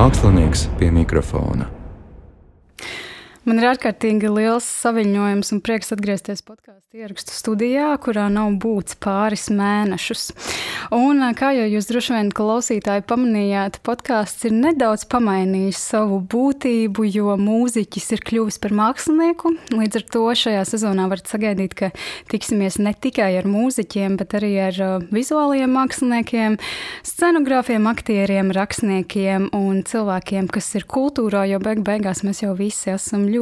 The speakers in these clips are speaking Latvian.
Mākslinieks pie mikrofona. Man ir ārkārtīgi liels saviņojums un prieks atgriezties podkāstu ierakstu studijā, kurā nav būts pāris mēnešus. Un, kā jau jūs droši vien klausītāji pamanījāt, podkāsts ir nedaudz pamainījis savu būtību, jo mūziķis ir kļuvis par mākslinieku. Līdz ar to šajā sezonā varat sagaidīt, ka tiksimies ne tikai ar mūziķiem, bet arī ar vizuāliem māksliniekiem, scenogrāfiem, aktieriem, rakstniekiem un cilvēkiem, kas ir kultūrā, jo beig beigās mēs jau visi esam ļoti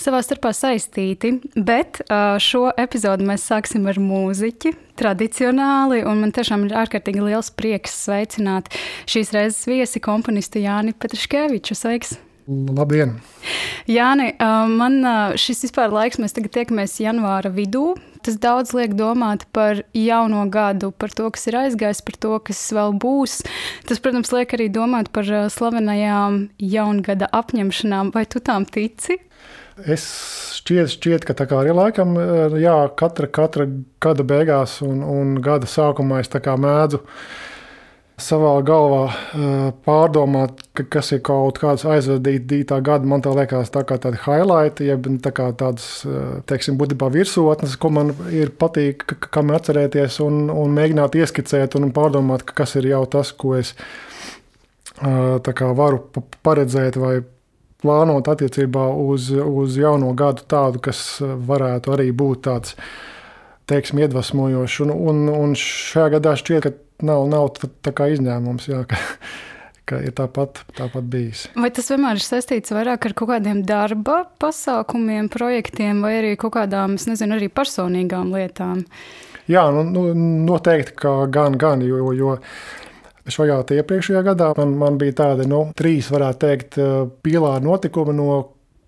savā starpā saistīti. Bet šo epizodu mēs sāksim ar mūziķi. Tradicionāli, un man tiešām ir ārkārtīgi liels prieks sveicināt šīs reizes viesi komponistu Jāni Petriškeviču. Sveiks! Labdien! Jāni, man šis vispār laiks, mēs tagad tiekamies janvāra vidū. Tas daudz liek domāt par jauno gadu, par to, kas ir aizgājis, par to, kas vēl būs. Tas, protams, liek arī domāt par slavenajām jaungada apņemšanām. Vai tu tām tici? Es šķiet, šķiet ka tā kā arī laikam, jā, katra, katra gada beigās un, un gada sākumā es tā kā mēdzu savā galvā pārdomāt, ka, kas ir kaut kāds aizvadītā gada. Man tā liekas, tā kā tāda highlight, jeb tā kā tādas, teiksim, būtībā virsotnes, ko man ir patīk, kam atcerēties un, un mēģināt ieskicēt un pārdomāt, kas ir jau tas, ko es kā, varu paredzēt vai plānot attiecībā uz, uz jauno gadu tādu, kas varētu arī būt tāds, teiksim, iedvesmojošs. Un, un, un šajā gadā šķiet, ka nav, nav tā kā izņēmums. Jā, ka, ka ir tāpat, tāpat bijis. Vai tas vienmēr ir saistīts vairāk ar kaut kādiem darba pasākumiem, projektiem, vai arī kaut kādām, es nezinu, arī personīgām lietām? Jā, nu, nu, noteikti, ka gan, gan, jo, jo šajā iepriekšējā gadā man, man bija tādi nu, trīs, varētu teikt, pīlāri notikumi, no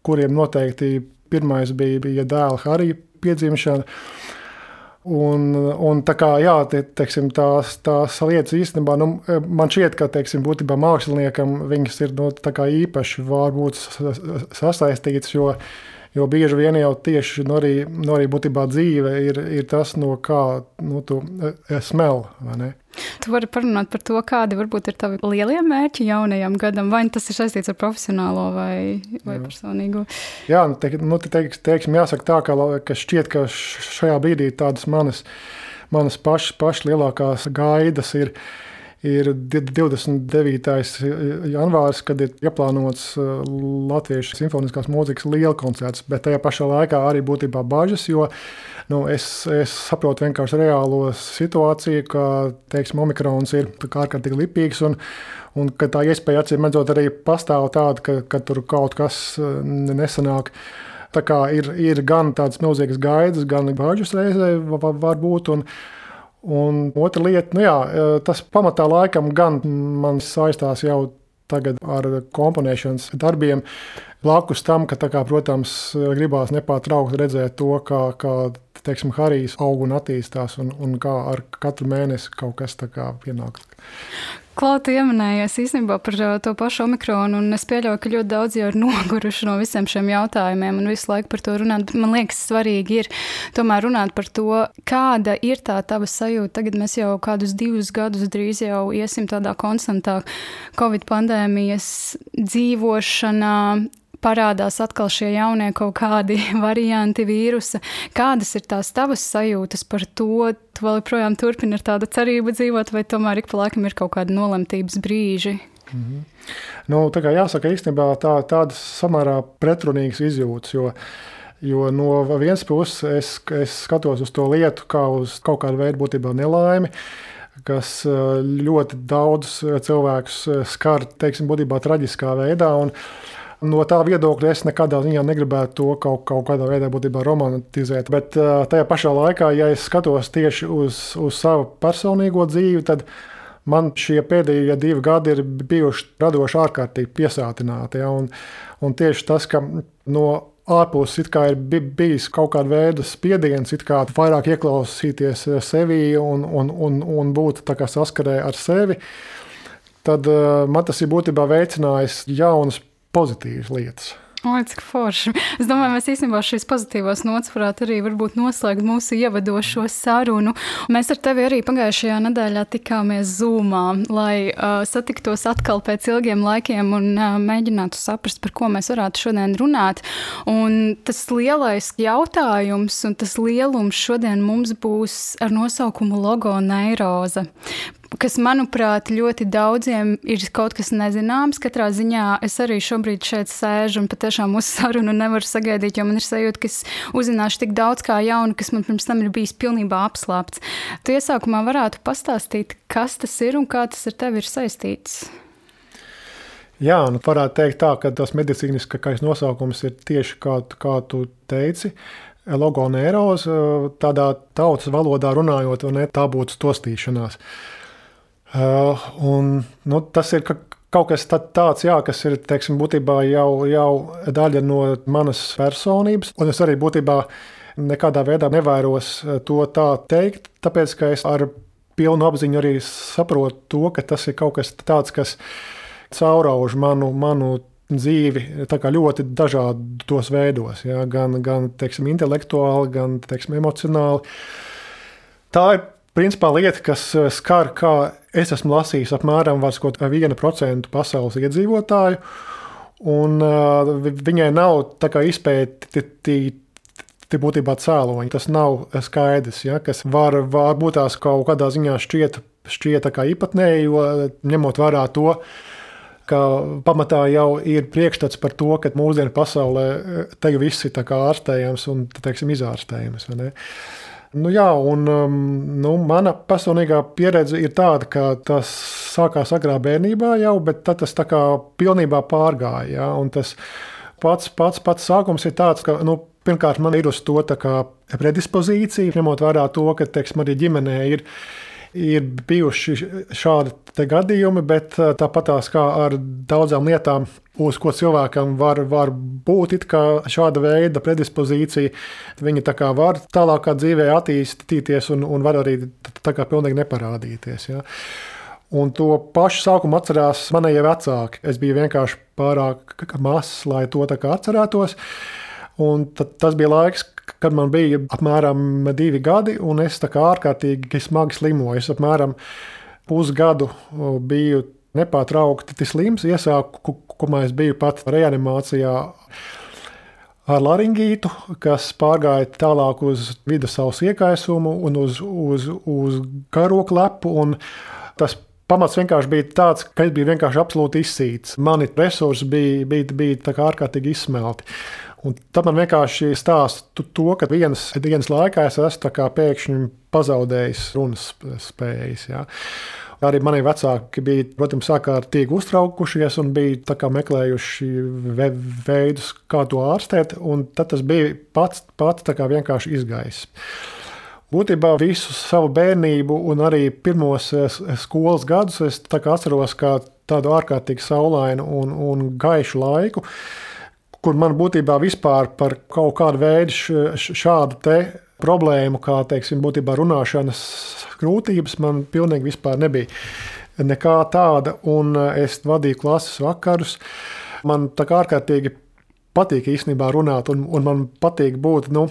kuriem noteikti pirmais bija, bija dēla Harija piedzimšana. Un, un tā kā jā, te, teiksim, tās, tās lietas īstenībā, nu, man šķiet, ka teiksim, būtībā māksliniekam viņas ir nu, īpaši varbūt sasaistītas, jo, jo bieži vien jau tieši nu, arī, nu, arī būtībā dzīve ir, ir tas, no kā nu, tu e, smel. Tu vari parunāt par to, kādi varbūt ir tavi lielie mērķi jaunajam gadam, vai tas ir saistīts ar profesionālo vai, vai Jā. personīgo. Jā, nu, te, nu, te teiks, teiksim, jāsaka tā, ka, ka šķiet, ka šajā brīdī tādas manas, manas pašas paš lielākās gaidas ir ir 29. janvārs, kad ir ieplānots Latvijas simfoniskās mūzikas liela koncerts, bet tajā pašā laikā arī būtībā bažas, jo nu, es, es saprotu vienkārši reālo situāciju, ka teiksim, omikrons ir ārkārtīgi lipīgs. Un, un ka tā iespēja acīm redzot arī pastāv tāda, ka, ka tur kaut kas nesanāk. Tā kā ir, ir gan tādas milzīgas gaidas, gan bažas reizē var būt. Un, Un otra lieta, nu jā, tas pamatā laikam gan man saistās jau tagad ar komponēšanas darbiem. Blakus tam, ka, kā, protams, gribās nepārtraukti redzēt to, kā, kā teiksim, Harijs aug un attīstās, un, un kā ar katru mēnesi kaut kas tāds pienāk. Klauta ieminējies īstenībā par to pašu omikronu, un es pieļauju, ka ļoti daudz jau ir noguruši no visiem šiem jautājumiem un visu laiku par to runāt. Man liekas, svarīgi ir tomēr runāt par to, kāda ir tā tava sajūta. Tagad mēs jau kādus divus gadus drīz jau iesim tādā konstantā Covid pandēmijas dzīvošanā, parādās atkal šie jaunie kaut kādi varianti vīrusa. Kādas ir tās tavas sajūtas par to? Tu vēl joprojām turpini ar tādu cerību dzīvot, vai tomēr ik pa laikam ir kaut kādi nolemtības brīži? Mm -hmm. nu, tā kā jāsaka, īstenībā tā, tādas samērā pretrunīgas izjūtas. Jo, jo no vienas puses es, es skatos uz to lietu kā uz kaut kādu veidu būtībā nelaimi kas eh, ļoti daudz cilvēkus eh, skar, teiksim, būtībā traģiskā veidā. Un, No tā viedokļa es nekādā ziņā negribētu to kaut, kaut kādā veidā būtībā romantizēt. Bet tajā pašā laikā, ja es skatos tieši uz, uz savu personīgo dzīvi, tad man šie pēdējie divi gadi ir bijuši radoši ārkārtīgi piesātināti. Ja? Un, un tieši tas, ka no ārpus ir bijis kaut kāda veida spiediens, kā vairāk ieklausīties sevi un, un, un, un būt saskarē ar sevi, tad uh, man tas ir būtībā veicinājis jaunas pozitīvas lietas. Oi, cik forši. Es domāju, mēs īstenībā šīs pozitīvās nots varētu arī noslēgt mūsu ievadošo sarunu. Mēs ar tevi arī pagājušajā nedēļā tikāmies Zoomā, lai uh, satiktos atkal pēc ilgiem laikiem un uh, mēģinātu saprast, par ko mēs varētu šodien runāt. Un tas lielais jautājums un tas lielums šodien mums būs ar nosaukumu logo neiroze kas, manuprāt, ļoti daudziem ir kaut kas nezināms. Katrā ziņā es arī šobrīd šeit sēžu un patiešām uz sarunu nevaru sagaidīt, jo man ir sajūta, ka es uzzināšu tik daudz kā jaunu, kas man pirms tam ir bijis pilnībā apslāpts. Tu iesākumā varētu pastāstīt, kas tas ir un kā tas ar tevi ir saistīts. Jā, nu varētu teikt tā, ka tas medicīniskais nosaukums ir tieši kā, kā tu teici. Logonēroze, tādā tautas valodā runājot, ne, tā būtu stostīšanās. Uh, un, nu, tas ir kaut kas tāds, jā, kas ir teiksim, būtībā jau, jau daļa no manas personības. Un es arī būtībā nekādā veidā nevairos uh, to tā teikt, tāpēc ka es ar pilnu apziņu arī saprotu to, ka tas ir kaut kas tāds, kas caurauž manu, manu dzīvi ļoti dažādos veidos, ja, gan, gan teiksim, intelektuāli, gan teiksim, emocionāli. Tā ir principā lieta, kas eh, skar, kā es esmu lasījis, apmēram 1% pasaules iedzīvotāju. Un, uh, viņai nav izpētīti būtībā cēloņi. Tas nav skaidrs, ja, kas var, var būt tās kaut kādā ziņā šķiet, šķiet īpatnēji, jo ņemot vērā to, ka pamatā jau ir priekšstats par to, ka mūsdienu pasaulē te viss ir ārstējams un teiksim, izārstējams. Nu, jā, un um, nu, mana personīgā pieredze ir tāda, ka tas sākās agrā bērnībā jau, bet tas tā kā pilnībā pārgāja. Ja, tas pats, pats, pats sākums ir tāds, ka. Nu, Pirmkārt, man ir uz to predispozīcija, ņemot vērā to, ka teiksim, arī ģimenē ir ir bijuši šādi gadījumi, bet eh, tāpatās kā ar daudzām lietām, uz ko cilvēkam var, var būt šāda veida predispozīcija, viņi tā kā var tālākā dzīvē attīstīties un, un var arī tā kā pilnīgi neparādīties. Ja. Un to pašu sākumu atcerās manējie vecāki. Es biju vienkārši pārāk mazs, lai to atcerētos. Un tas bija laiks, kad man bija apmēram divi gadi, un es ārkārtīgi smagi slimoju. Es apmēram pusgadu biju nepārtraukti slims. Iesākumā es biju pat reanimācijā ar laringītu, kas pārgāja tālāk uz vidusceļa iekaisumu un uz, uz, uz karoku lepu. Tas pamats vienkārši bija tāds, ka es biju vienkārši absolūti izsīts. Mani resursi bija, bija, bija ārkārtīgi izsmelti. Un tad man vienkārši stāsta to, ka vienas dienas laikā es esmu pēkšņi pazaudējis runas spējas. Ja. Arī mani vecāki bija, protams, ārkārtīgi uztraukušies un bija meklējuši veidus, kā to ārstēt. Tad tas bija pats, pats vienkārši izgājis. Būtībā visu savu bērnību un arī pirmos skolas gadus es atceros kā tādu ārkārtīgi saulainu un, un gaišu laiku kur man būtībā vispār par kaut kādu veidu šādu problēmu, kā teiksim, būtībā runāšanas grūtības, man pilnīgi nebija. Nekā tāda, un es vadīju klases vakarus. Man tā kā ārkārtīgi patīk īstenībā runāt, un, un man patīk būt. Nu,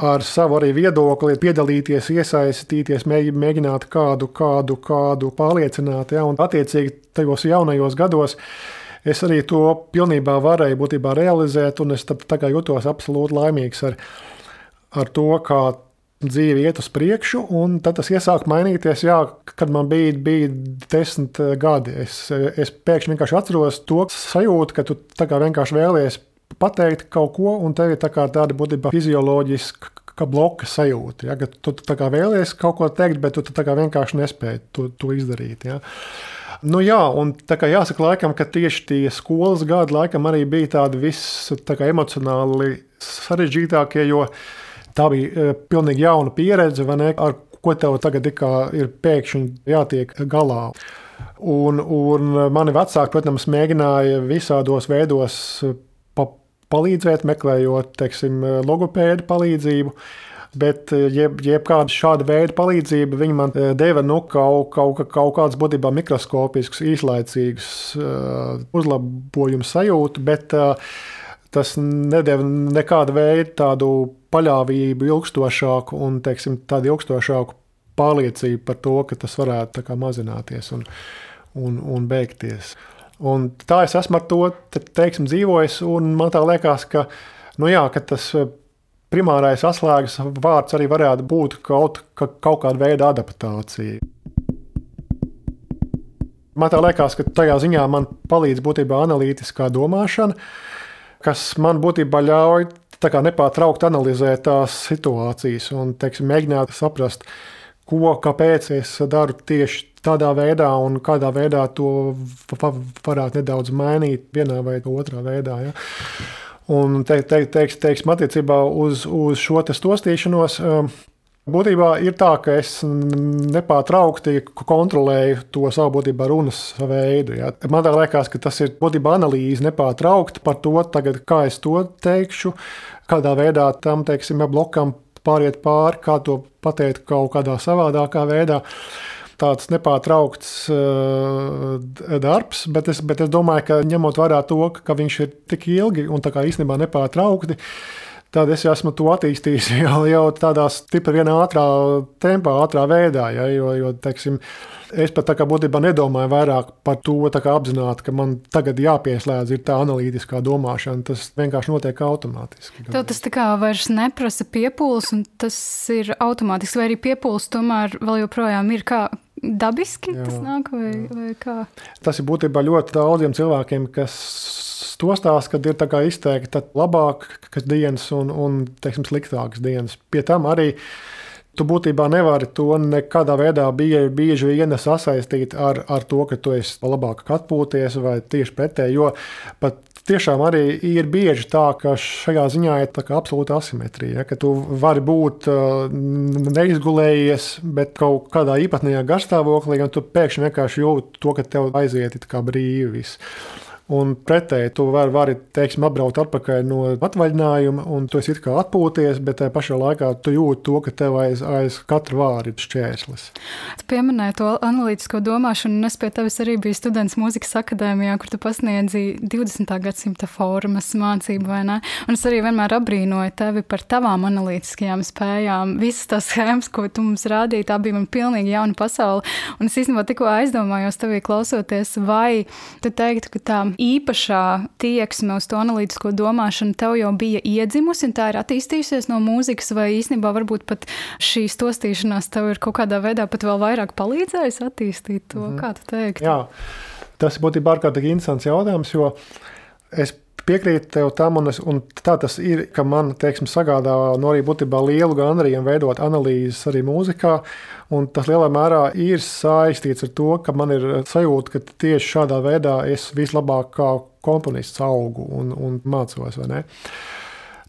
ar savu arī viedokli, piedalīties, iesaistīties, mēģināt kādu, kādu, kādu pārliecināt. Ja, un, attiecīgi, tajos jaunajos gados es arī to pilnībā varēju būtībā realizēt, un es jutos absolūti laimīgs ar, ar to, kā dzīve iet uz priekšu, un tad tas iesāk mainīties, jā, kad man bija, bija desmit gadi. Es, es pēkšņi vienkārši atceros to sajūtu, ka tu vienkārši vēlies pateikt kaut ko, un tev ir tā tāda būtībā fizioloģiska bloka sajūta. Ja, tu tā kā vēlies kaut ko teikt, bet tu vienkārši nespēji to, to izdarīt. Ja. Nu, jā, un tā kā jāsaka, laikam, ka tieši tie skolas gadi laikam arī bija tādi viss tā emocionāli sarežģītākie, jo tā bija e, pilnīgi jauna pieredze, ne, ar ko tev tagad ir pēkšņi jātiek galā. Un, un mani vecāki, protams, mēģināja visādos veidos palīdzēt, meklējot teiksim, logopēdu palīdzību. Bet jeb, jebkāda šāda veida palīdzība viņa man deva nu, kaut, kaut, kaut kādas būtībā mikroskopiskas, īslaicīgas uzlabojumu sajūtu, bet tas nedēļa nekādu veidu tādu paļāvību ilgstošāku un teiksim, tādu ilgstošāku pārliecību par to, ka tas varētu kā, mazināties un, un, un beigties. Un tā es esmu ar to teiksim, dzīvojis, man liekas, ka, nu jā, ka tas primārais atslēgas vārds arī varētu būt kaut, ka, kaut kāda veida adaptācija. Man liekas, ka tajā ziņā man palīdz būtībā analītiskā domāšana, kas man būtībā ļauj nepārtraukti analizēt tās situācijas un teiksim, mēģināt saprast, ko, kāpēc es daru tieši tādā veidā, un kādā veidā to varētu nedaudz mainīt vienā vai otrā veidā. Ja. Un te, te, teiks, teiksim, attiecībā uz, uz šo stostīšanos. Um, būtībā ir tā, ka es nepārtraukti kontrolēju to savu būtībā runas veidu. Ja. Man liekas, ka tas ir būtībā analīze nepārtraukti par to, tagad, kā es to teikšu, kādā veidā tam teiksim, blokam pāriet pāri, kā to pateikt kaut kādā savādākā veidā. Tāds nepārtraukts uh, darbs, bet es, bet es domāju, ka ņemot vērā to, ka viņš ir tik ilgi un tā kā īstenībā nepārtraukti, tad es esmu to attīstījis jau, jau tādā stipri vienā ātrā tempā, ātrā veidā. Ja, jo, jo, teiksim, Es pat būtībā nedomāju vairāk par to, apzināti, ka man tagad jāpieslēdz tā analītiskā domāšana. Tas vienkārši notiek automātiski. Tev tas tā kā vairs neprasa piepūles, un tas ir automātiski, vai arī piepūles tomēr vēl joprojām ir kā. Dabiski jā, tas nāk, vai, jā. vai kā? Tas ir būtībā ļoti daudziem cilvēkiem, kas to stāsta, kad ir izteikti labākas dienas un, un teiksim, sliktākas dienas. Pie tam arī Tu būtībā nevari to nekādā veidā bieži, bieži vien sasaistīt ar, ar to, ka tu esi labāk atpūties vai tieši pretēji. Jo pat tiešām arī ir bieži tā, ka šajā ziņā ir absolūta asimetrija. Ja, ka tu vari būt uh, neizgulējies, bet kaut kādā īpatnējā garstāvoklī, un tu pēkšņi vienkārši jūti to, ka tev aiziet kā brīvi. Un pretēji, tu vari, vari teiksim, apbraukt atpakaļ no atvaļinājuma, un tu esi kā atpūties, bet tajā pašā laikā tu jūti to, ka tev aiz, aiz katra vārda ir šķērslis. Tu pieminēji to analītisko domāšanu, un es pie tevis arī biju students mūzikas akadēmijā, kur tu pasniedzi 20. gadsimta formas mācību, vai ne? Un es arī vienmēr abrīnoju tevi par tavām analītiskajām spējām. Visas tās schēmas, ko tu mums rādīji, tā bija man pilnīgi jauna pasaule. Un es īstenībā tikko aizdomājos tevī klausoties, vai tu teiktu, ka tā īpašā tieksme uz to analītisko domāšanu tev jau bija iedzimusi, un tā ir attīstījusies no mūzikas, vai īstenībā varbūt pat šī stostīšanās tev ir kaut kādā veidā pat vēl vairāk palīdzējis attīstīt to, mm -hmm. kā tu teiktu? Jā, tas būtībā ārkārtīgi interesants jautājums, jo es piekrītu tev tam, un, es, un tā tas ir, ka man teiksim, sagādā no arī būtībā lielu gandarījumu veidot analīzes arī mūzikā. Un tas lielā mērā ir saistīts ar to, ka man ir sajūta, ka tieši šādā veidā es vislabāk kā komponists augu un, un mācos.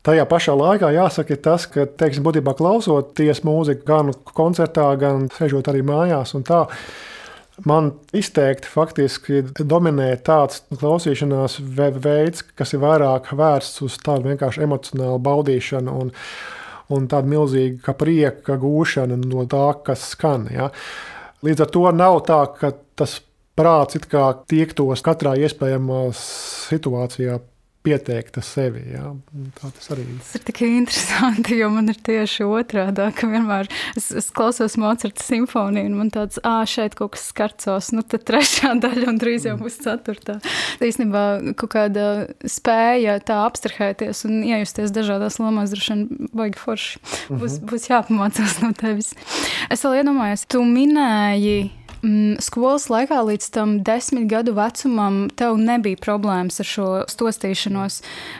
Tajā pašā laikā jāsaka tas, ka, teiksim, būtībā klausoties mūziku gan koncertā, gan sēžot arī mājās un tā, Man izteikti faktiski dominē tāds klausīšanās veids, kas ir vairāk vērsts uz tādu vienkārši emocionālu baudīšanu un, un tādu milzīgu prieka gūšanu no tā, kas skan. Ja. Līdz ar to nav tā, ka tas prāts tiektos katrā iespējamā situācijā pieteikta sevi. Jā. Tā tas arī. Tas ir tik interesanti, jo man ir tieši otrādi, ka vienmēr es, es klausos Mocarta simfoniju, un man tāds, ah, šeit kaut kas skarcos, nu tad trešā daļa, un drīz jau būs ceturtā. Tā īstenībā kaut kāda spēja tā abstrahēties un iejusties dažādās lomās, droši vien baigi forši. Būs, mhm. būs jāpamācās no tevis. Es vēl iedomājos, tu minēji Mm, skolas laikā līdz tam desmit gadu vecumam tev nebija problēmas ar šo stostīšanos.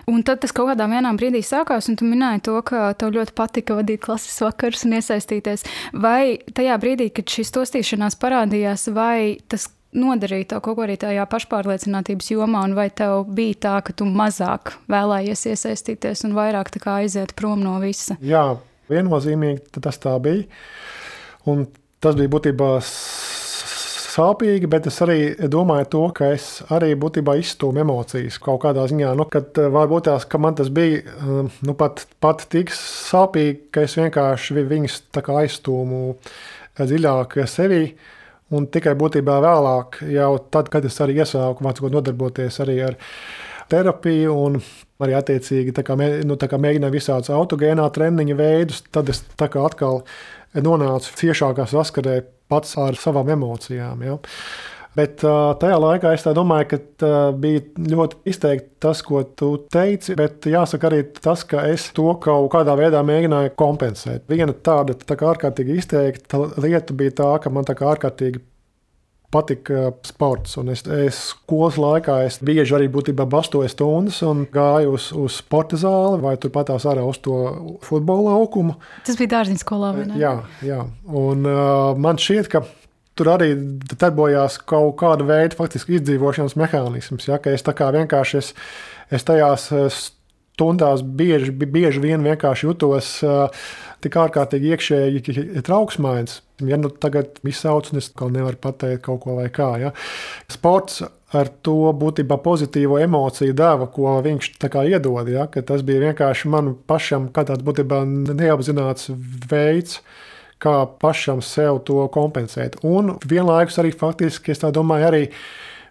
Un tad tas kaut kādā brīdī sākās, un tu minēji to, ka tev ļoti patika vadīt klases vakarus un iesaistīties. Vai tajā brīdī, kad šī stostīšanās parādījās, vai tas nodarīja tev kaut ko arī tajā pašpārliecinātības jomā, un vai tev bija tā, ka tu mazāk vēlējies iesaistīties un vairāk aiziet prom no visa? Jā, viennozīmīgi tas tā bija. Un tas bija būtībā sāpīgi, bet es arī domāju to, ka es arī būtībā izstūmu emocijas kaut kādā ziņā. Nu, kad varbūt tās, ka man tas bija nu, pat, pat tik sāpīgi, ka es vienkārši viņus aizstūmu dziļāk sevī. Un tikai būtībā vēlāk, jau tad, kad es arī iesāku mācīt, nodarboties arī ar terapiju un arī attiecīgi kā, nu, mēģināju visādus autogēnā treniņu veidus, tad es atkal nonācu ciešākā saskarē pats ar savām emocijām. Ja. Bet tajā laikā es domāju, ka bija ļoti izteikti tas, ko tu teici. Bet jāsaka arī tas, ka es to kaut kādā veidā mēģināju kompensēt. Viena tāda tā kā ārkārtīgi izteikta lieta bija tā, ka man tā kā ārkārtīgi patika sports. Un es, es skolas laikā es bieži arī būtībā bastoju stundas un gāju uz, uz sporta zāli vai turpat tās ārā uz to futbola laukumu. Tas bija dārziņš skolā? Jā, jā. Un uh, man šķiet, ka tur arī darbojās kaut kāda veida faktiski izdzīvošanas mehānisms. Ja, es tā kā vienkārši es, es tajās stundās bieži, bieži vien vienkārši jutos tik ārkārtīgi iekšēji trauksmains. Ja nu tagad viss sauc, un es kaut nevaru pateikt kaut ko vai kā. Ja. Sports ar to būtībā pozitīvo emociju deva, ko viņš iedod. Ja, tas bija vienkārši man pašam, kā tāds būtībā neapzināts veids, kā pašam sev to kompensēt. Un vienlaikus arī faktiski, es domāju, arī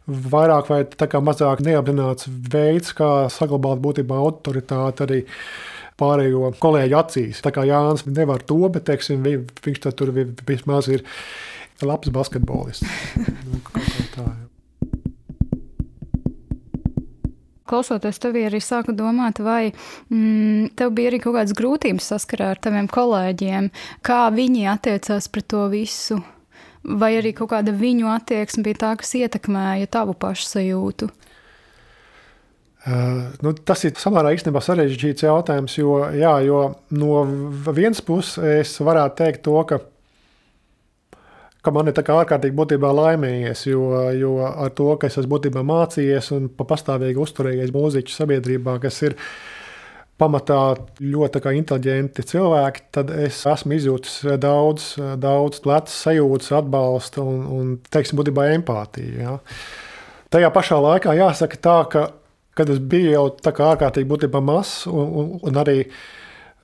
vairāk vai mazāk neapzināts veids, kā saglabāt būtībā autoritāti arī pārējo kolēģu acīs. Tā kā Jānis nevar to, bet teiksim, viņš tur vismaz ir labs basketbolists. nu, klausoties tevi, arī sāku domāt, vai mm, tev bija arī kaut kādas grūtības saskarā ar taviem kolēģiem, kā viņi attiecās pret to visu, vai arī kaut kāda viņu attieksme bija tā, kas ietekmēja tavu pašsajūtu. Uh, nu, tas ir samērā īstenībā sarežģīts jautājums, jo, jā, jo no vienas puses es varētu teikt to, ka ka man ir ārkārtīgi būtībā laimījies, jo, jo ar to, ka es esmu būtībā mācījies un pastāvīgi uzturējies mūziķu sabiedrībā, kas ir pamatā ļoti inteliģenti cilvēki, tad es esmu izjūtis daudz, daudz lecas sajūtas, atbalsta un, un teiksim, būtībā empātiju. Ja. Tajā pašā laikā jāsaka tā, ka, kad es biju jau tā kā ārkārtīgi būtībā mazs un, un, un arī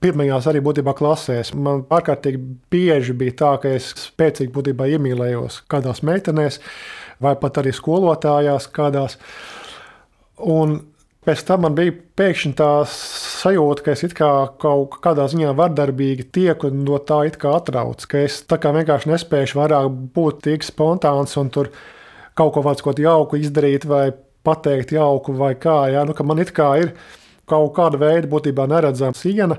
pirmajās arī būtībā klasēs. Man ārkārtīgi bieži bija tā, ka es spēcīgi būtībā iemīlējos kādās meitenēs, vai pat arī skolotājās kādās. Un Pēc tam man bija pēkšņi tā sajūta, ka es kā kaut kādā ziņā vardarbīgi tieku no tā atrauc, ka es tā kā vienkārši nespēju vairāk būt tik spontāns un tur kaut ko vārds, ko jauku izdarīt, vai pateikt jauku, vai kā. Ja? Nu, man it kā ir kaut kāda veida būtībā neredzama siena,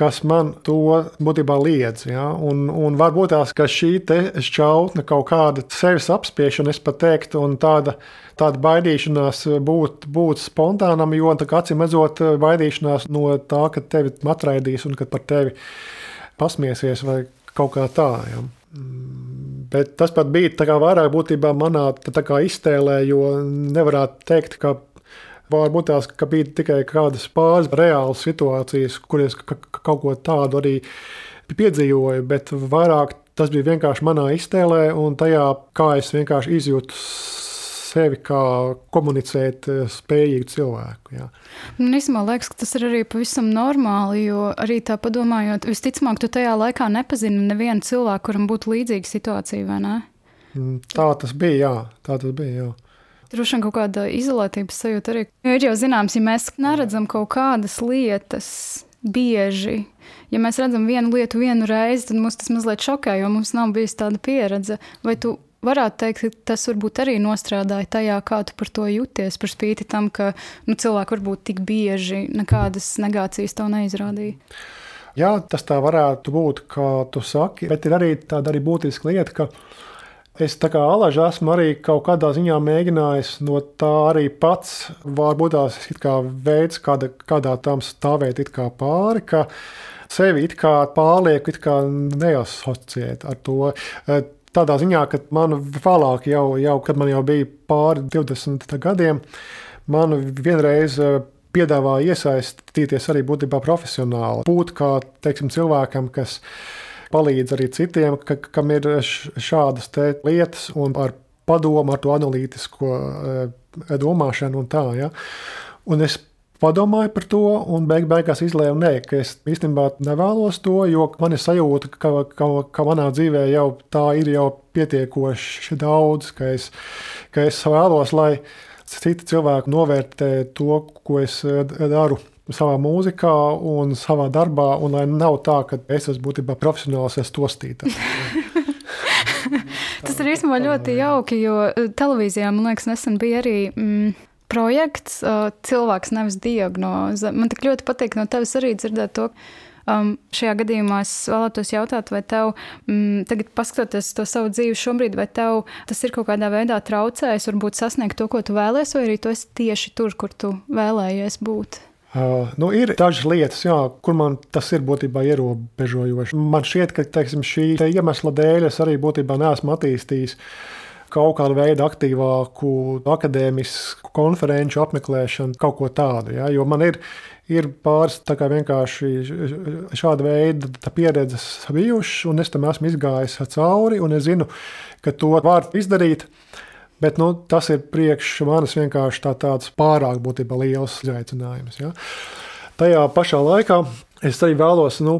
kas man to būtībā liedz. Ja? Un, un varbūt tās, ka šī šķautne, kaut kāda sevis apspiešana, es pat teiktu, un tāda, tāda baidīšanās būt, būt spontānam, jo acīm redzot, baidīšanās no tā, ka tevi atraidīs un ka par tevi pasmiesies vai kaut kā tā. Ja? Bet tas pat bija vairāk būtībā manā iztēlē, jo nevarētu teikt, ka Varbūt tās ka bija tikai kādas pāris reālas situācijas, kurās kaut ko tādu arī piedzīvoju, bet vairāk tas bija vienkārši manā iztēlē un tajā, kā es vienkārši izjūtu sevi kā komunicēt eh, spējīgu cilvēku. Jā. Man īstenībā liekas, ka tas ir arī pavisam normāli, jo arī tā padomājot, visticamāk, tu tajā laikā nepazini nevienu cilvēku, kuram būtu līdzīga situācija, vai ne? Mm, tā tas bija, jā. Tā tas bija, jā. Droši vien kaut kāda izolētības sajūta arī. Jo ir jau zināms, ja mēs neredzam kaut kādas lietas bieži, ja mēs redzam vienu lietu vienu reizi, tad mums tas mazliet šokē, jo mums nav bijusi tāda pieredze. Vai tu varētu teikt, ka tas varbūt arī nostrādāja tajā, kā tu par to jūties, par spīti tam, ka nu, cilvēki varbūt tik bieži nekādas negācijas tev neizrādīja? Jā, tas tā varētu būt, kā tu saki, bet ir arī tāda arī būtiska lieta, ka Es tā kā alaži esmu arī kaut kādā ziņā mēģinājis no tā arī pats, varbūt tās kā veids, kāda, kādā tam stāvēt pāri, ka sevi it kā pārlieku it kā neasociēt ar to. E, tādā ziņā, ka man vēlāk, jau, jau, kad man jau bija pāri 20 gadiem, man vienreiz e, piedāvāja iesaistīties arī būtībā profesionāli. Būt kā teiksim, cilvēkam, kas ir palīdz arī citiem, ka, kam ir šādas lietas un ar padomu, ar to analītisko domāšanu un tā. Ja? Un es padomāju par to, un beig beigās izlēmu, nē, ka es īstenībā nevēlos to, jo man ir sajūta, ka, ka, ka manā dzīvē jau tā ir jau pietiekoši daudz, ka es, ka es vēlos, lai citi cilvēki novērtē to, ko es daru. Savā mūzikā un savā darbā, un lai nav tā, ka es esmu būtībā profesionāls, es to stītu. Tas ir īstenībā ļoti jauki, jo televīzijā, man liekas, nesen bija arī mm, projekts, uh, cilvēks nevis diagnoze. Man tik ļoti patīk no tevis arī dzirdēt to. Um, šajā gadījumā es vēlētos jautāt, vai tev, mm, tagad paskatoties to savu dzīvi šobrīd, vai tev tas ir kaut kādā veidā traucējis, varbūt sasniegt to, ko tu vēlēsies, vai arī tu esi tieši tur, kur tu vēlējies būt? Uh, nu, ir dažas lietas, jā, kur man tas ir būtībā ierobežojoši. Man šķiet, ka teiksim, šī te iemesla dēļ es arī būtībā neesmu attīstījis uh, kaut kādu veidu aktīvāku akadēmisku konferenču apmeklēšanu, kaut ko tādu. Ja? Jo man ir, ir pāris vienkārši šāda veida pieredzes bijušas, un es tam esmu izgājis cauri, un es zinu, ka to var izdarīt. Bet nu, tas ir priekš manis vienkārši tā, tāds pārāk būtībā liels izaicinājums. Ja? Tajā pašā laikā es arī vēlos nu,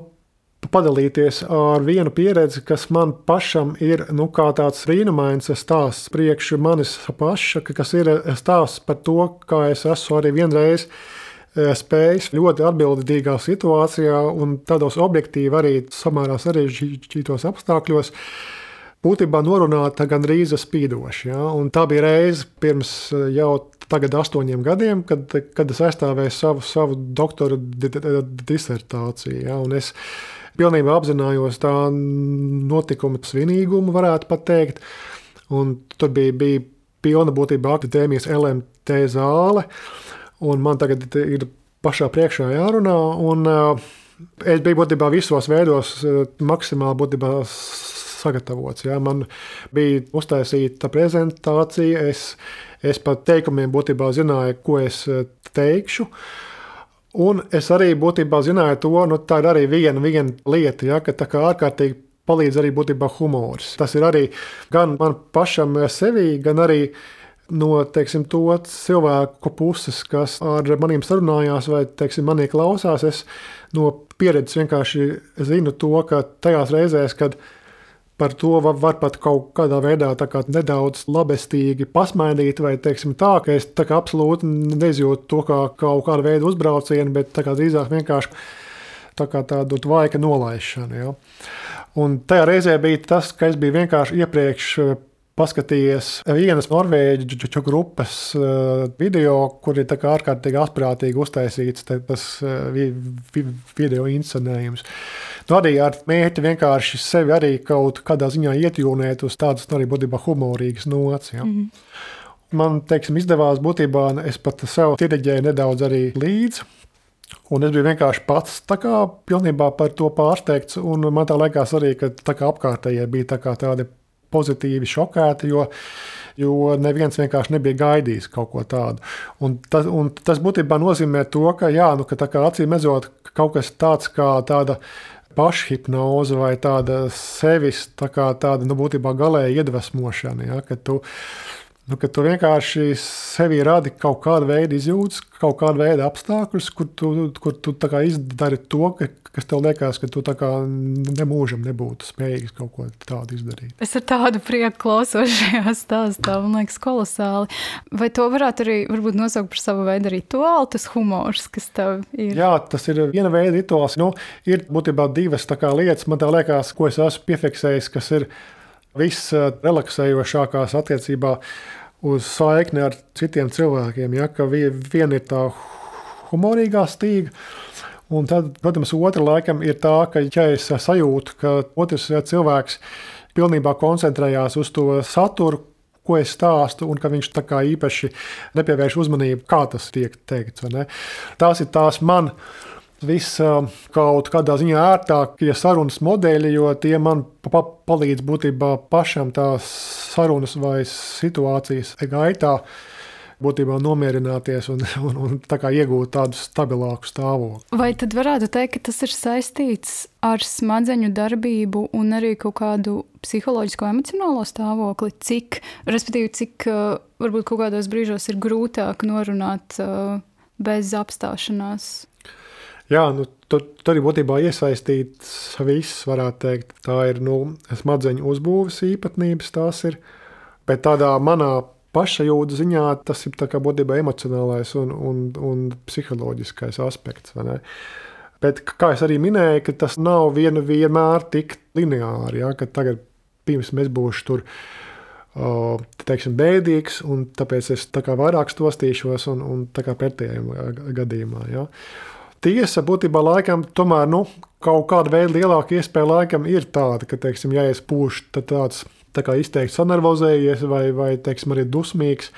padalīties ar vienu pieredzi, kas man pašam ir nu, tāds brīnumains stāsts priekš manis paša, kas ir stāsts par to, kā es esmu arī vienreiz e, spējis ļoti atbildīgā situācijā un tādos objektīvi arī samērā sarežģītos apstākļos. Būtībā norunāta gandrīz spīdoši. Ja? Un tā bija reize pirms e, jau tagad astoņiem gadiem, kad, kad es aizstāvēju savu, savu doktora disertāciju. Ja? Un es pilnībā apzinājos tā notikuma svinīgumu, varētu teikt. Un tur bija, bija pilna būtībā akadēmijas LMT zāle, un man tagad ir pašā priekšā jārunā. Un, uh, es biju būtībā visos veidos uh, maksimāli būtībā sagatavots. Ja. Man bija uztaisīta prezentācija, es, es pat teikumiem būtībā zināju, ko es uh, teikšu. Un es arī būtībā zināju to, nu, tā ir arī viena, viena lieta, ja, ka tā kā ārkārtīgi palīdz arī būtībā humors. Tas ir arī gan man pašam sevī, gan arī no teiksim, to cilvēku puses, kas ar maniem sarunājās vai teiksim, manī klausās. Es no pieredzes vienkārši zinu to, ka tajās reizēs, kad par to var, var pat kaut kādā veidā kā nedaudz labestīgi pasmaidīt, vai teiksim, tā, ka es tā absolūti nezjūtu to kā kaut kādu veidu uzbraucienu, bet drīzāk vienkārši tā kā tādu vaika nolaišanu. Ja. Un tajā reizē bija tas, ka es biju vienkārši iepriekš paskatījies vienas norvēģu grupas eh, video, kur ir ārkārtīgi asprātīgi uztaisīts tas eh, video inscenējums. Nu, arī ar mērķi vienkārši sevi arī kaut kādā ziņā ietjūnēt uz tādas nu, arī būtībā humorīgas nots. Ja. Mm -hmm. Man teiksim, izdevās būtībā, es pat sev diriģēju nedaudz arī līdzi. Un es biju vienkārši pats kā, pilnībā par to pārsteigts. Man tā liekas arī, ka kā, apkārtējie bija tā tādi pozitīvi šokēti, jo, jo neviens vienkārši nebija gaidījis kaut ko tādu. Un tas, un tas būtībā nozīmē to, ka, jā, nu, ka acīm redzot, kaut kas tāds kā tāda pašhipnoze vai tāda sevis tā kā tāda, nu, būtībā galēja iedvesmošana. Ja, nu, tu vienkārši sevi radi kaut kādu veidu izjūtas, kaut kādu veidu apstākļus, kur tu, kur tu izdari to, ka, kas tev liekas, ka tu nemūžam nebūtu spējīgs kaut ko tādu izdarīt. Es ar tādu prieku klausos šajā stāstā, man liekas, kolosāli. Vai to varētu arī varbūt, nosaukt par savu veidu rituālu, tas humors, kas tev ir? Jā, tas ir viena veida rituāls. Nu, ir būtībā divas lietas, man liekas, ko es esmu piefiksējis, kas ir visrelaksējošākās attiecībā uz saikni ar citiem cilvēkiem. Ja, ka viena ir tā humorīgā stīga, Un tad, protams, otra laikam ir tā, ka, ja es sajūtu, ka otrs cilvēks pilnībā koncentrējās uz to saturu, ko es stāstu, un ka viņš tā kā īpaši nepievērš uzmanību, kā tas tiek teikts. Tās ir tās man viss kaut kādā ziņā ērtākie sarunas modeļi, jo tie man pa palīdz būtībā pašam tās sarunas vai situācijas gaitā būtībā nomierināties un, un, un tā iegūt tādu stabilāku stāvokli. Vai tad varētu teikt, ka tas ir saistīts ar smadzeņu darbību un arī kaut kādu psiholoģisko, emocionālo stāvokli? Cik, respektīvi, cik varbūt kaut kādos brīžos ir grūtāk norunāt bez apstāšanās? Jā, nu, tur, tur ir būtībā iesaistīts viss, varētu teikt. Tā ir nu, smadzeņu uzbūves īpatnības, tās ir. Bet tādā manā pašajūta ziņā tas ir būtībā emocionālais un, un, un psiholoģiskais aspekts. Bet, kā jau minēju, tas nav vienu, vienmēr tik lineāri. Ja, tagad, pirms mēs būsim tur, teiksim, bēdīgs, un tāpēc es tā vairāk stostīšos, un, un pretējā gadījumā. Ja. Tiesa būtībā laikam, tomēr nu, kaut kāda veida lielāka iespēja laikam ir tāda, ka, teiksim, ja es pūšu, tad tāds tā izteikti sanervozējies vai, vai teiksim, arī dusmīgs,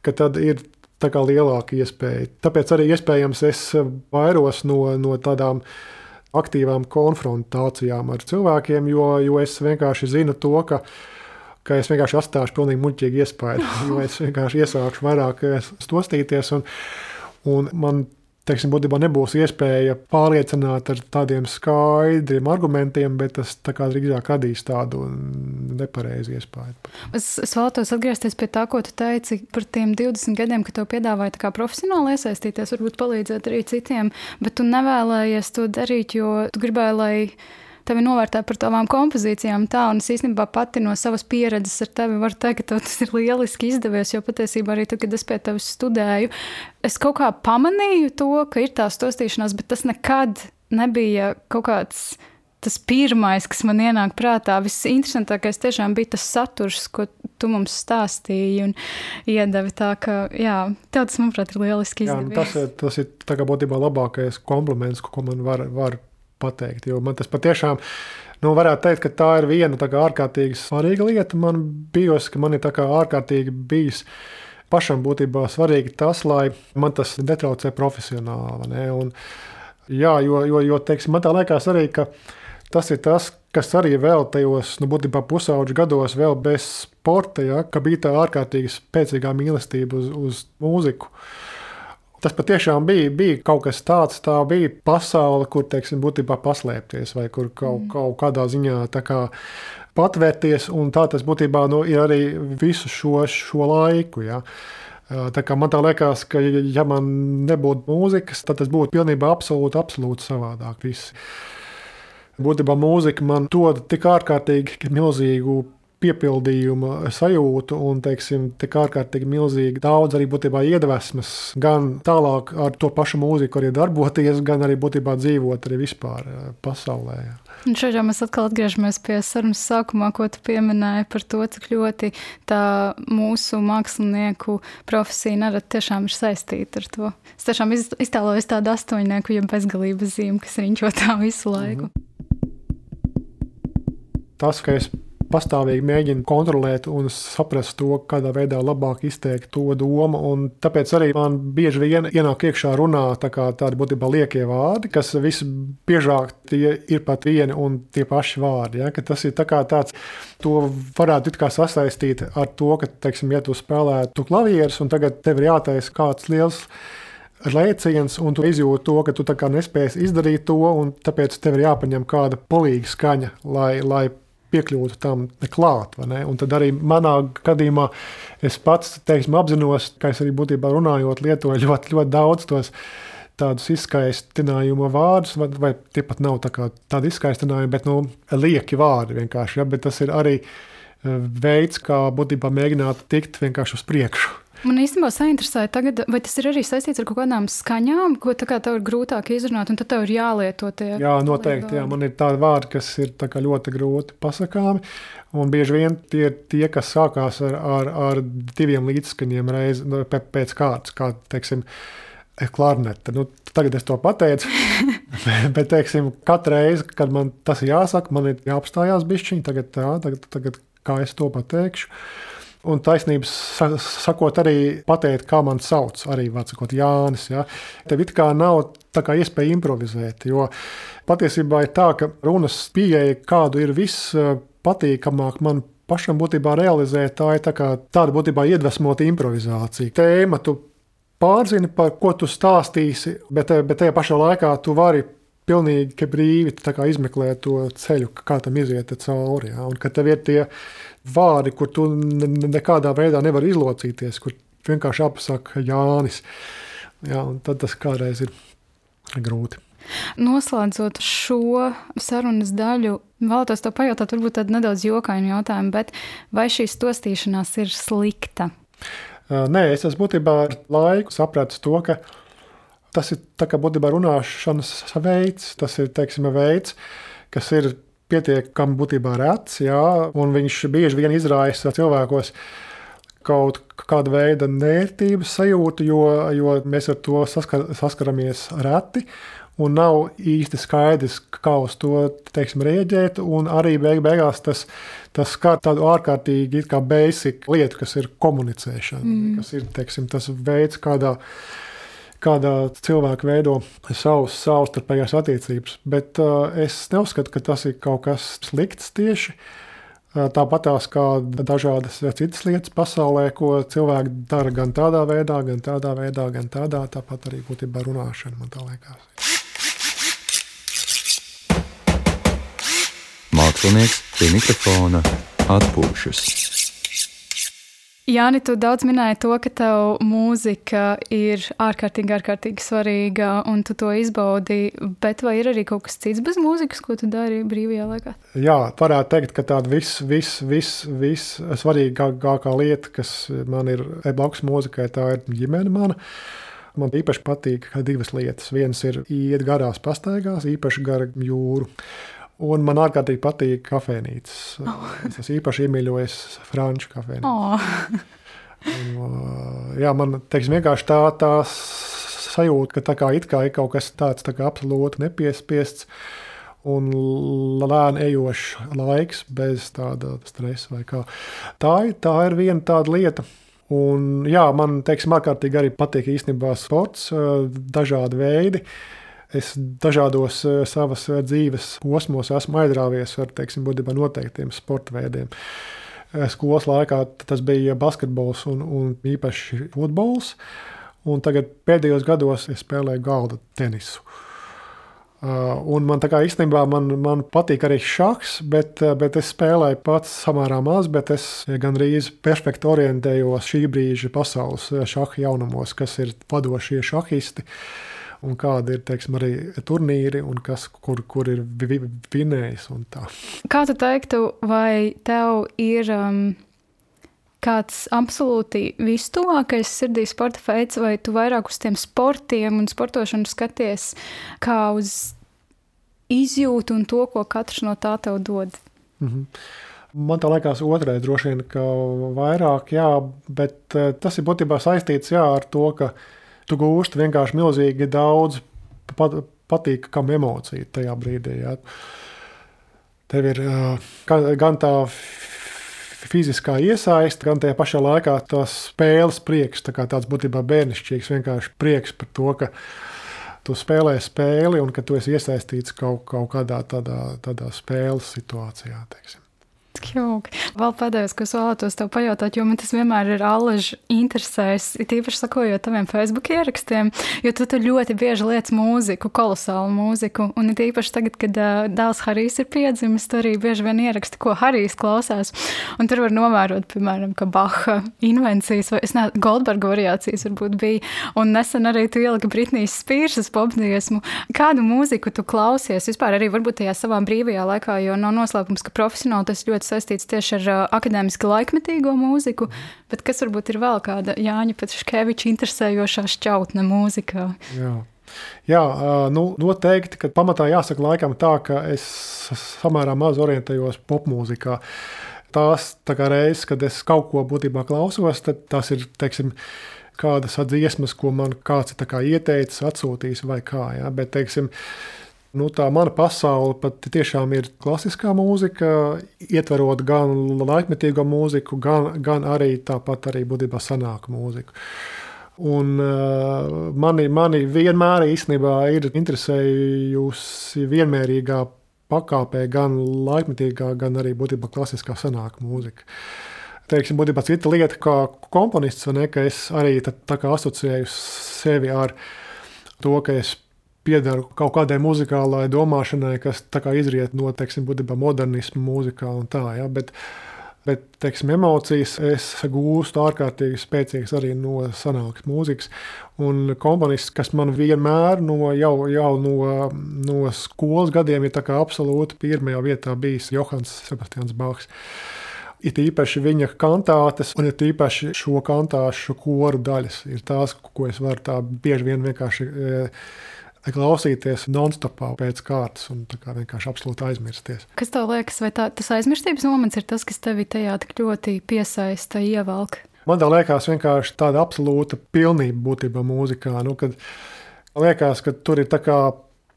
ka tad ir tā kā lielāka iespēja. Tāpēc arī iespējams es vairos no, no tādām aktīvām konfrontācijām ar cilvēkiem, jo, jo es vienkārši zinu to, ka, ka es vienkārši atstāšu pilnīgi muļķīgu iespēju, es vienkārši iesākšu vairāk stostīties. Un, un man teiksim, būtībā nebūs iespēja pārliecināt ar tādiem skaidriem argumentiem, bet tas drīzāk radīs tādu nepareizu iespēju. Es, es vēlētos atgriezties pie tā, ko tu teici par tiem 20 gadiem, kad tev piedāvāja profesionāli iesaistīties, varbūt palīdzēt arī citiem, bet tu nevēlējies to darīt, jo tu gribēji, lai tevi novērtē par tavām kompozīcijām. Tā, un es īstenībā pati no savas pieredzes ar tevi varu teikt, ka tas ir lieliski izdevies. Jo patiesībā arī tad, kad es pie tevis studēju, es kaut kā pamanīju to, ka ir tā stostīšanās, bet tas nekad nebija kaut kāds. Tas pirmais, kas man ienāk prātā, visinteresantākais tiešām bija tas saturs, ko tu mums stāstīji un iedevi. Tā kā, jā, tas, manuprāt, ir lieliski izdevies. Jā, tas, tas ir būtībā labākais kompliments, ko man var, var pateikt. Jo man tas patiešām, nu, varētu teikt, ka tā ir viena tā ārkārtīgi svarīga lieta. Man bijis, ka man ir ārkārtīgi bijis. Pašam būtībā svarīgi tas, lai man tas netraucē profesionāli. Ne? Un, jā, jo, jo, jo teiksim, man tā liekas arī, ka tas ir tas, kas arī vēl tajos nu, pusauģu gados, vēl bez sporta, ja, ka bija tā ārkārtīgi spēcīgā mīlestība uz, uz mūziku. Tas patiešām bija, bija kaut kas tāds, tā bija pasaule, kur teiksim, būtībā paslēpties, vai kur kaut, mm. kaut kādā ziņā kā patvērties. Tā tas būtībā nu, ir arī visu šo, šo laiku. Ja. Tā kā man tā liekas, ka, ja man nebūtu mūzikas, tad tas būtu pilnībā absolūti, absolūti savādāk. Viss. Būtībā mūzika man dod tik ārkārtīgi milzīgu piepildījuma sajūtu un, teiksim, tik ārkārtīgi milzīgi daudz arī būtībā iedvesmas, gan tālāk ar to pašu mūziku arī darboties, gan arī būtībā dzīvot arī vispār eh, pasaulē. Un šeit jau mēs atkal atgriežamies pie sarunas sākumā, ko tu pieminēji par to, cik ļoti tā mūsu mākslinieku profesija nerad tiešām ir saistīta ar to. Es tiešām iztēlojos tādu astoņnieku, ja bezgalības zīmi, kas riņķo tā visu laiku. Mm -hmm. Tas, ka es pastāvīgi mēģina kontrolēt un saprast to, kādā veidā labāk izteikt to domu. Un tāpēc arī man bieži vien ienāk iekšā runā tā tādi būtībā liekie vārdi, kas visbiežāk ir pat vieni un tie paši vārdi. Ja? Tas ir tā tāds, to varētu sasaistīt ar to, ka, teiksim, ja tu spēlē tu klavierus un tagad tev ir jātaisa kāds liels lēciens, un tu izjūti to, ka tu nespēji izdarīt to, un tāpēc tev ir jāpaņem kāda polīga skaņa, lai, lai piekļūtu tam klāt. Un tad arī manā gadījumā es pats teiksim, apzinos, ka es arī būtībā runājot, lietoju ļoti, ļoti daudz tos tādus izskaistinājumu vārdus, vai, vai tie pat nav tā tādi izskaistinājumi, bet nu, lieki vārdi vienkārši. Ja? Bet tas ir arī eh, veids, kā būtībā mēģināt tikt vienkārši uz priekšu. Man īstenībā sainteresēja, tagad, vai tas ir arī saistīts ar kaut kādām skaņām, ko tev ir grūtāk izrunāt, un tad tev ir jālieto tie. Jā, noteikti. Jā, man ir tādi vārdi, kas ir ļoti grūti pasakāmi. Un bieži vien tie ir tie, kas sākās ar, ar, ar diviem līdzskaņiem reiz, nu, pēc kārtas, kā teiksim, klarnete. Nu, tagad es to pateicu, bet teiksim, katru reizi, kad man tas jāsaka, man ir jāapstājās bišķiņi, tagad, tā, tagad, tagad kā es to pateikšu. Un taisnības sakot, arī pateikt, kā man sauc, arī sakot, Jānis. Ja. Tev it kā nav kā iespēja improvizēt, jo patiesībā ir tā, ka runas pieeja, kādu ir viss patīkamāk man pašam būtībā realizēt. Tā ir tā kā, tāda būtībā iedvesmota improvizācija. Tēma tu pārzini, par ko tu stāstīsi, bet, bet tajā pašā laikā tu vari pilnīgi brīvi izmeklēt to ceļu, kā tam iziet cauri. Ja? Un ka tev ir tie vārdi, kur tu nekādā veidā nevari izlocīties, kur vienkārši apsaka Jānis. Ja? Tad tas kādreiz ir grūti. Noslēdzot šo sarunas daļu, vēlētos te pajautāt, varbūt tādu nedaudz jokainu jautājumu, bet vai šī stostīšanās ir slikta? Nē, es esmu būtībā ar laiku sapratis to, ka tas ir būtībā runāšanas veids, tas ir teiksim, veids, kas ir pietiekami būtībā rets, jā, un viņš bieži vien izraisa cilvēkos kaut kāda veida nērtības sajūtu, jo, jo mēs ar to saskar, saskaramies reti un nav īsti skaidrs, kā uz to teiksim, rēģēt. Arī beig beigās tas, tas skar tādu ārkārtīgi basic lietu, kas ir komunicēšana, mm. kas ir teiksim, tas veids, kādā. Kādā cilvēka veido savus savstarpējās attiecības. Bet uh, es neuzskatu, ka tas ir kaut kas slikts tieši. Uh, Tāpat tās kā dažādas citas lietas pasaulē, ko cilvēki dara gan tādā veidā, gan tādā veidā, gan tādā. Tāpat arī būtībā runāšana, man liekas. Mākslinieks pie mikrofona atpūšas. Jāni, tu daudz minēji to, ka tev mūzika ir ārkārtīgi, ārkārtīgi svarīga, un tu to izbaudi. Bet vai ir arī kaut kas cits bez mūzikas, ko tu dari brīvajā laikā? Jā, varētu teikt, ka tāda vis, vis, vis, vis svarīgākā lieta, kas man ir blakus mūzikai, tā ir ģimene mana. Man īpaši patīk divas lietas. Viens ir iet garās pastaigās, īpaši gar jūru. Un man ārkārtīgi patīk kafejnīcas. Oh. Es esmu īpaši iemīļojis franču kafejnīcu. Oh. Un, uh, jā, man teiksim, vienkārši tā, tā sajūta, ka tā kā, kā ir kaut kas tāds tā absolūti nepiespiests un lēni ejošs laiks bez tāda stresa. Tā, tā ir viena tāda lieta. Un, jā, man teiksim, ārkārtīgi arī patīk īstenībā sports, uh, dažādi veidi. Uh, es dažādos eh, savas eh, dzīves posmos esmu aizrāvies ar teiksim, noteiktiem sporta veidiem. Eh, skolas laikā tas bija basketbols un, un īpaši futbols. Un tagad pēdējos gados es spēlēju galda tenisu. Un man tā kā īstenībā man, man patīk arī šachs, bet, bet es spēlēju pats samērā maz, bet es gandrīz perfekti orientējos šī brīža pasaules šaha jaunumos, kas ir vadošie šahisti. Uh, un kādi ir teiksim, arī turnīri, un kas, kur, kur ir vinējis. Kā tu teiktu, vai tev ir um, kāds absolūti vistuvākais sirdī sporta veids, vai tu vairāk uz tiem sportiem un sportošanu skaties kā uz izjūtu un to, ko katrs no tā tev dod? Mm -hmm. Man tā liekas, otrē droši vien, ka vairāk, jā, bet uh, tas ir būtībā saistīts jā, ar to, ka tu gūsti vienkārši milzīgi daudz pat, patīkamu emociju tajā brīdī. Ja. Tev ir gan, tā fiziskā iesaiste, gan tajā pašā laikā tas spēles prieks, tā tāds būtībā bērnišķīgs, vienkārši prieks par to, ka tu spēlē spēli un ka tu esi iesaistīts kaut, kaut kādā tādā, tādā spēles situācijā. Teiksim. Jauki. Vēl pēdējais, ko es vēlētos tev pajautāt, jo man tas vienmēr ir alaži interesēs, it īpaši sakojot taviem Facebook ierakstiem, jo tu tur ļoti bieži liec mūziku, kolosālu mūziku, un it īpaši tagad, kad uh, dēls Harijs ir piedzimis, tu arī bieži vien ieraksti, ko Harijs klausās, un tur var novērot, piemēram, ka Baha invencijas vai, es nezinu, Goldberga variācijas varbūt bija, un nesen arī tu ielika Britnijas Spīrsas popdziesmu. Kādu mūziku tu klausies vispār arī varbūt tajā savā brīvajā laikā, jo nav noslēpums, ka profesionāli tas ļoti saistīts tieši ar akadēmiski laikmetīgo mūziku, bet kas varbūt ir vēl kāda Jāņa Patriškeviča interesējošā šķautne mūzikā? Jā. Jā, nu, noteikti, ka pamatā jāsaka laikam tā, ka es samērā maz orientējos popmūzikā. Tās tā reizes, kad es kaut ko būtībā klausos, tad tas ir, teiksim, kādas dziesmas, ko man kāds ir ieteicis, atsūtījis vai kā. Ja? Bet, teiksim, Nu, tā mana pasaule pat tiešām ir klasiskā mūzika, ietverot gan laikmetīgo mūziku, gan, gan arī tāpat arī būtībā senāku mūziku. Un, uh, mani, mani vienmēr īstenībā ir interesējusi vienmērīgā pakāpē gan laikmetīgā, gan arī būtībā klasiskā senāka mūzika. Teiksim, būtībā cita lieta, kā komponists, ne, ka es arī tā, tā kā asociēju sevi ar to, ka es piedaru kaut kādai muzikālai domāšanai, kas izriet no teiksim, modernisma mūzikā un tā. Ja, bet, Bet teiksim, emocijas es gūstu ārkārtīgi spēcīgas arī no senākas mūzikas. Un komponists, kas man vienmēr no, jau, jau no, no skolas gadiem ir absolūti pirmajā vietā bijis Johans Sebastians Bachs. It īpaši viņa kantātes, un it īpaši šo kantāšu koru daļas ir tās, ko es varu tā bieži vien vienkārši. E, klausīties non-stopā pēc kārtas un vienkārši absolūti aizmirsties. Kas tev liekas, vai tā, tas aizmirstības moments ir tas, kas tevi tajā tik ļoti piesaista, ievelk? Man liekas, vienkārši tāda absolūta pilnība būtībā mūzikā. Nu, kad liekas, ka tur ir tā kā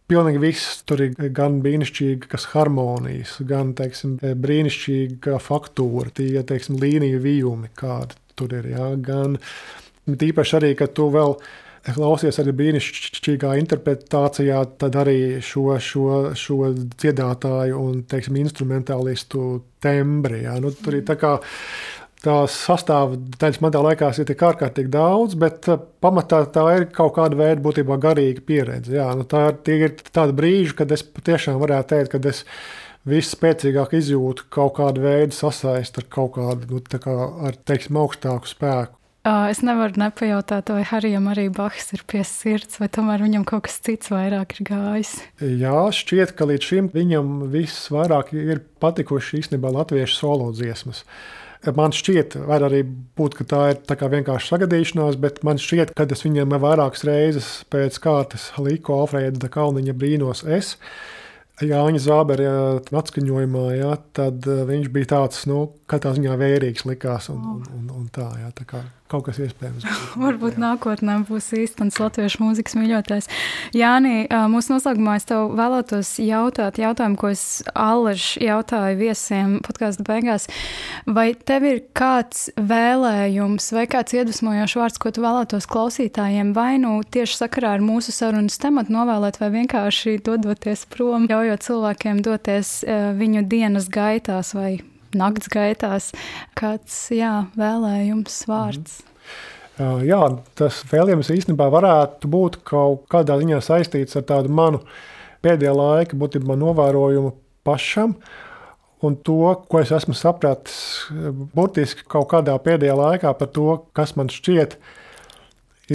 pilnīgi viss. Tur ir gan brīnišķīgas harmonijas, gan teiksim, brīnišķīga faktūra, tie teiksim, līniju vijumi, kādi tur ir. Ja? Gan tīpaši arī, ka tu vēl esi klausies arī brīnišķīgā interpretācijā, tad arī šo, šo, šo dziedātāju un teiksim, instrumentālistu tembri. Ja? Nu, tur ir tā kā tās sastāvdaļas man liekas, ir tik ārkārtīgi daudz, bet uh, pamatā tā ir kaut kāda veida būtībā garīga pieredze. Jā, nu tā ir, ir tāda brīža, kad es patiešām varētu teikt, ka es visspēcīgāk izjūtu kaut kādu veidu sasaisti ar kaut kādu, nu, kā ar, teiksim, augstāku spēku. Es nevaru nepajautāt, vai Harijam arī Bahs ir pie sirds, vai tomēr viņam kaut kas cits vairāk ir gājis. Jā, šķiet, ka līdz šim viņam viss vairāk ir patikuši īstenībā latviešu solo dziesmas. Man šķiet, var arī būt, ka tā ir tā vienkārši sagadīšanās, bet man šķiet, ka es viņam vairākas reizes pēc kārtas liku Alfrēda Kalniņa brīnos es. Jāņa Zābera atskaņojumā, jā, tad viņš bija tāds, nu, katrā ziņā vērīgs likās un, un, un, un tā, jā, tā kā kaut kas iespējams. Varbūt jā. nākotnē būs īstenis latviešu mūzikas mīļotājs. Jāni, mūsu noslēgumā es tev vēlētos jautāt jautājumu, ko es allaž jautāju viesiem podkāstu beigās. Vai tev ir kāds vēlējums vai kāds iedvesmojošs vārds, ko tu vēlētos klausītājiem vai nu tieši sakarā ar mūsu sarunas tematu novēlēt vai vienkārši dodoties prom, ļaujot cilvēkiem doties viņu dienas gaitās vai nakts gaitās, kāds jā, vēlējums, vārds. Mm. Jā, tas vēlējums īstenībā varētu būt kaut kādā ziņā saistīts ar tādu manu pēdējā laika būtībā novērojumu pašam. Un to, ko es esmu sapratis, burtiski kaut kādā pēdējā laikā par to, kas man šķiet,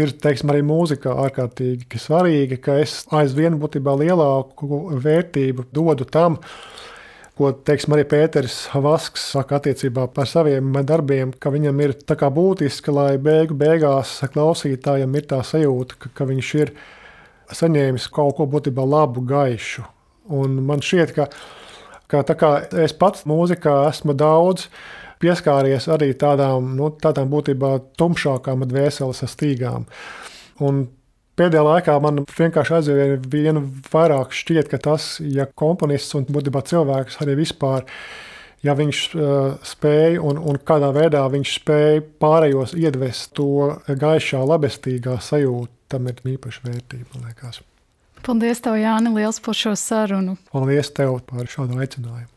ir teiksim, arī mūzika ārkārtīgi svarīga, ka es aizvien būtībā lielāku vērtību dodu tam, uh, ko teiksim, arī Pēters Vasks saka attiecībā par saviem darbiem, ka viņam ir būtiski, lai beigu beigās klausītājam ir tā sajūta, ka, ka viņš ir saņēmis kaut ko būtībā labu, gaišu. Un man šķiet, ka, ka kā es pats mūzikā esmu daudz pieskāries arī tādām, nu, tādām būtībā tumšākām dvēseles stīgām. Un Pēdējā laikā man vienkārši aizvien vien vairāk šķiet, ka tas, ja komponists un būtībā cilvēks arī vispār, ja viņš uh, spēj un, un kādā veidā viņš spēj pārējos iedvest to gaišā, labestīgā sajūtu, tam ir īpaša vērtība, man liekas. Paldies, tev, Jāni, liels par šo sarunu. Paldies tev par šādu aicinājumu.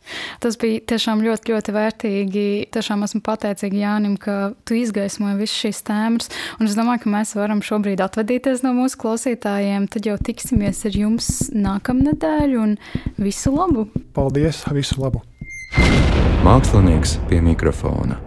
Tas bija tiešām ļoti, ļoti vērtīgi. Tiešām esmu pateicīga Jānim, ka tu izgaismoji visas šīs tēmas. Un es domāju, ka mēs varam šobrīd atvadīties no mūsu klausītājiem. Tad jau tiksimies ar jums nākamnedēļ un visu labu! Paldies! Visu labu! Mākslinieks pie mikrofona.